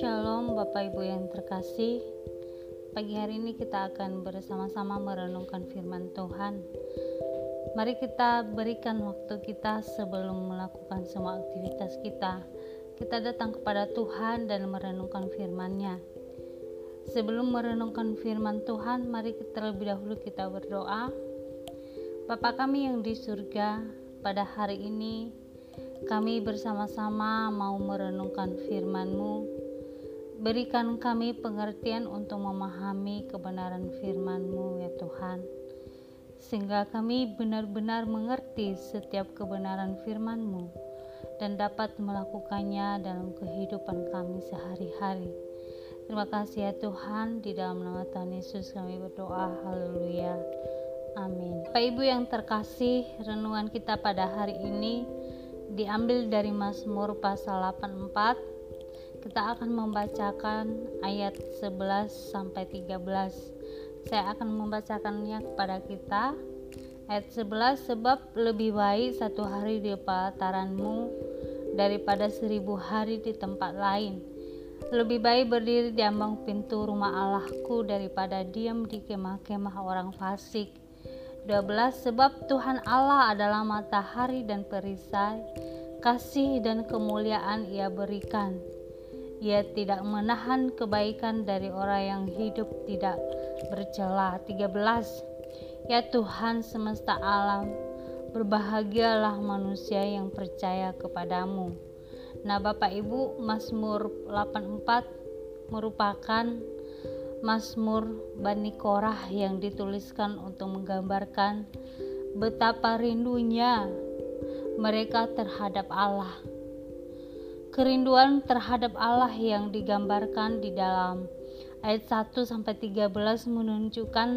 Shalom Bapak Ibu yang terkasih. Pagi hari ini kita akan bersama-sama merenungkan firman Tuhan. Mari kita berikan waktu kita sebelum melakukan semua aktivitas kita. Kita datang kepada Tuhan dan merenungkan firman-Nya. Sebelum merenungkan firman Tuhan, mari terlebih dahulu kita berdoa. Bapa kami yang di surga, pada hari ini kami bersama-sama mau merenungkan firman-Mu. Berikan kami pengertian untuk memahami kebenaran firman-Mu ya Tuhan. Sehingga kami benar-benar mengerti setiap kebenaran firman-Mu dan dapat melakukannya dalam kehidupan kami sehari-hari. Terima kasih ya Tuhan, di dalam nama Tuhan Yesus kami berdoa. Haleluya. Amin. Bapak Ibu yang terkasih, renungan kita pada hari ini diambil dari Mazmur pasal 84. Kita akan membacakan ayat 11 sampai 13. Saya akan membacakannya kepada kita. Ayat 11 sebab lebih baik satu hari di pelataranmu daripada seribu hari di tempat lain. Lebih baik berdiri di ambang pintu rumah Allahku daripada diam di kemah-kemah orang fasik 12 Sebab Tuhan Allah adalah matahari dan perisai kasih dan kemuliaan ia berikan. Ia tidak menahan kebaikan dari orang yang hidup tidak bercela. 13 Ya Tuhan semesta alam berbahagialah manusia yang percaya kepadamu. Nah Bapak Ibu Mazmur 84 merupakan Mazmur Bani Korah yang dituliskan untuk menggambarkan betapa rindunya mereka terhadap Allah. Kerinduan terhadap Allah yang digambarkan di dalam ayat 1 sampai 13 menunjukkan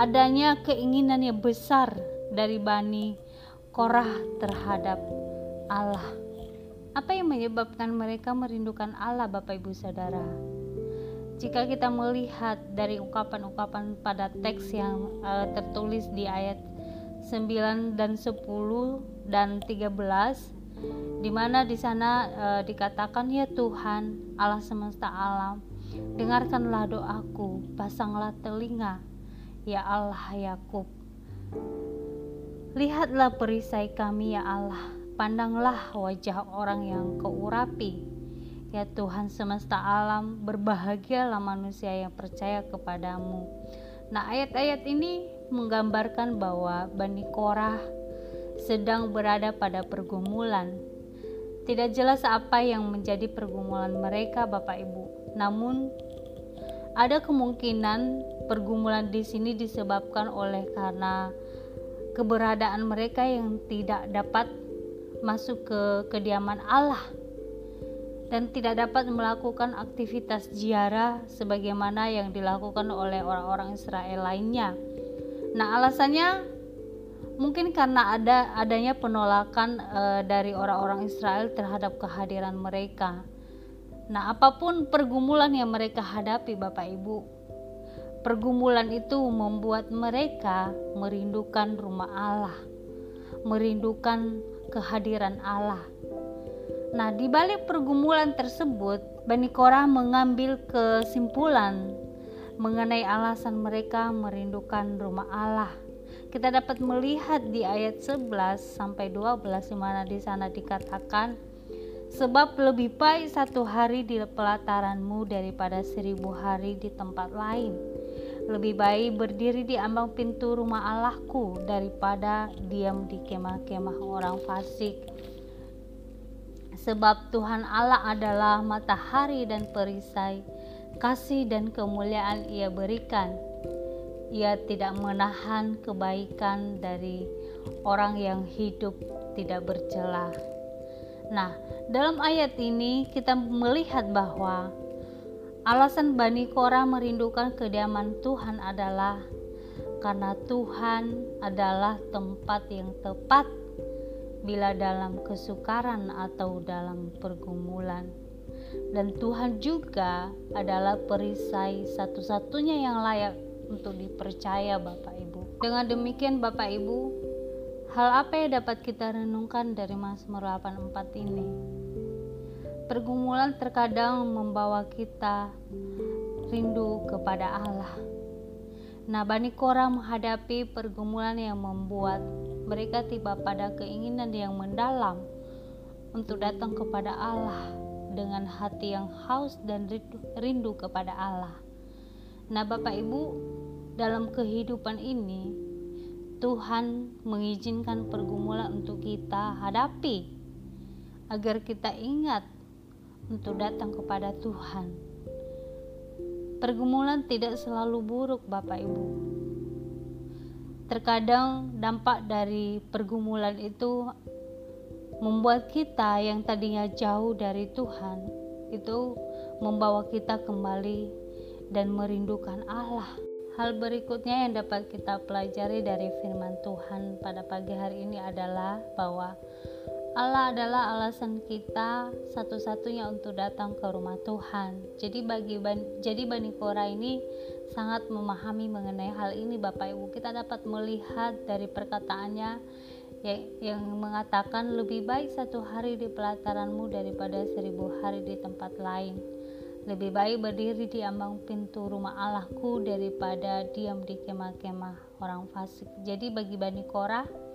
adanya keinginan yang besar dari Bani Korah terhadap Allah. Apa yang menyebabkan mereka merindukan Allah Bapak Ibu Saudara? Jika kita melihat dari ungkapan-ungkapan pada teks yang uh, tertulis di ayat 9 dan 10 dan 13 di mana di sana uh, dikatakan ya Tuhan Allah semesta alam dengarkanlah doaku pasanglah telinga ya Allah Yakub. Lihatlah perisai kami ya Allah pandanglah wajah orang yang keurapi Ya Tuhan semesta alam, berbahagialah manusia yang percaya kepadamu. Nah, ayat-ayat ini menggambarkan bahwa Bani Korah sedang berada pada pergumulan. Tidak jelas apa yang menjadi pergumulan mereka, Bapak Ibu. Namun, ada kemungkinan pergumulan di sini disebabkan oleh karena keberadaan mereka yang tidak dapat masuk ke kediaman Allah dan tidak dapat melakukan aktivitas ziarah sebagaimana yang dilakukan oleh orang-orang Israel lainnya. Nah, alasannya mungkin karena ada adanya penolakan e, dari orang-orang Israel terhadap kehadiran mereka. Nah, apa pun pergumulan yang mereka hadapi, Bapak Ibu, pergumulan itu membuat mereka merindukan rumah Allah, merindukan kehadiran Allah Nah, di balik pergumulan tersebut, Bani Korah mengambil kesimpulan mengenai alasan mereka merindukan rumah Allah. Kita dapat melihat di ayat 11 sampai 12 di mana di sana dikatakan sebab lebih baik satu hari di pelataranmu daripada seribu hari di tempat lain. Lebih baik berdiri di ambang pintu rumah Allahku daripada diam di kemah-kemah orang fasik sebab Tuhan Allah adalah matahari dan perisai, kasih dan kemuliaan Ia berikan. Ia tidak menahan kebaikan dari orang yang hidup tidak bercela. Nah, dalam ayat ini kita melihat bahwa alasan Bani Korah merindukan kediaman Tuhan adalah karena Tuhan adalah tempat yang tepat bila dalam kesukaran atau dalam pergumulan. Dan Tuhan juga adalah perisai satu-satunya yang layak untuk dipercaya Bapak Ibu. Dengan demikian Bapak Ibu, Hal apa yang dapat kita renungkan dari Mazmur 84 ini? Pergumulan terkadang membawa kita rindu kepada Allah. Nah, Bani Korah menghadapi pergumulan yang membuat mereka tiba pada keinginan yang mendalam untuk datang kepada Allah dengan hati yang haus dan rindu, kepada Allah. Nah, Bapak Ibu, dalam kehidupan ini Tuhan mengizinkan pergumulan untuk kita hadapi agar kita ingat untuk datang kepada Tuhan Pergumulan tidak selalu buruk, Bapak Ibu. Terkadang dampak dari pergumulan itu membuat kita yang tadinya jauh dari Tuhan itu membawa kita kembali dan merindukan Allah. Hal berikutnya yang dapat kita pelajari dari firman Tuhan pada pagi hari ini adalah bahwa Allah adalah alasan kita satu-satunya untuk datang ke rumah Tuhan. Jadi bagi jadi Bani Kora ini sangat memahami mengenai hal ini Bapak Ibu. Kita dapat melihat dari perkataannya yang, yang mengatakan lebih baik satu hari di pelataranmu daripada seribu hari di tempat lain. Lebih baik berdiri di ambang pintu rumah Allahku daripada diam di kemah-kemah orang fasik. Jadi bagi Bani Korah,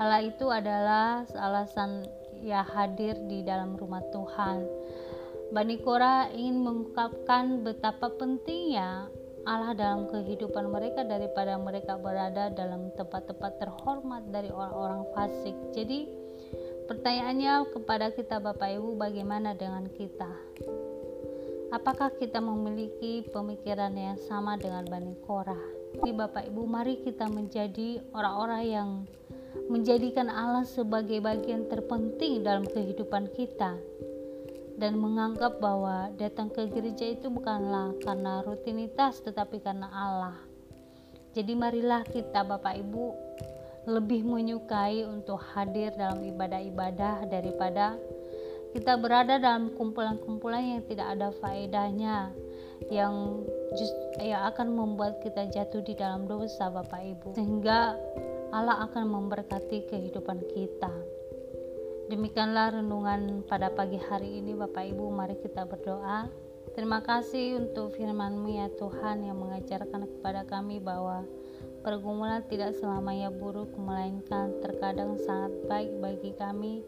Allah itu adalah alasan ya hadir di dalam rumah Tuhan. Bani Korah ingin mengungkapkan betapa pentingnya Allah dalam kehidupan mereka daripada mereka berada dalam tempat-tempat terhormat dari orang-orang fasik. Jadi pertanyaannya kepada kita Bapak Ibu bagaimana dengan kita? Apakah kita memiliki pemikiran yang sama dengan Bani Korah? Jadi Bapak Ibu mari kita menjadi orang-orang yang menjadikan Allah sebagai bagian terpenting dalam kehidupan kita dan menganggap bahwa datang ke gereja itu bukanlah karena rutinitas tetapi karena Allah. Jadi marilah kita Bapak Ibu lebih menyukai untuk hadir dalam ibadah-ibadah daripada kita berada dalam kumpulan-kumpulan yang tidak ada faedahnya yang just, yang akan membuat kita jatuh di dalam dosa Bapak Ibu sehingga Allah akan memberkati kehidupan kita. Demikianlah renungan pada pagi hari ini Bapak Ibu mari kita berdoa. Terima kasih untuk firman-Mu ya Tuhan yang mengajarkan kepada kami bahwa pergumulan tidak selamanya buruk melainkan terkadang sangat baik bagi kami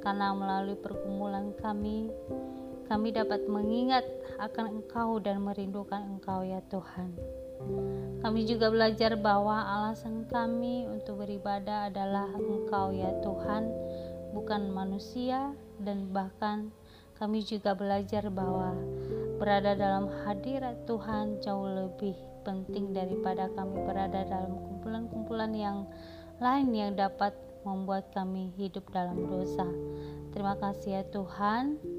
karena melalui pergumulan kami kami dapat mengingat akan Engkau dan merindukan Engkau ya Tuhan. Kami juga belajar bahwa alasan kami untuk beribadah adalah Engkau ya Tuhan, bukan manusia dan bahkan kami juga belajar bahwa berada dalam hadirat Tuhan jauh lebih penting daripada kami berada dalam kumpulan-kumpulan yang lain yang dapat membuat kami hidup dalam dosa. Terima kasih ya Tuhan.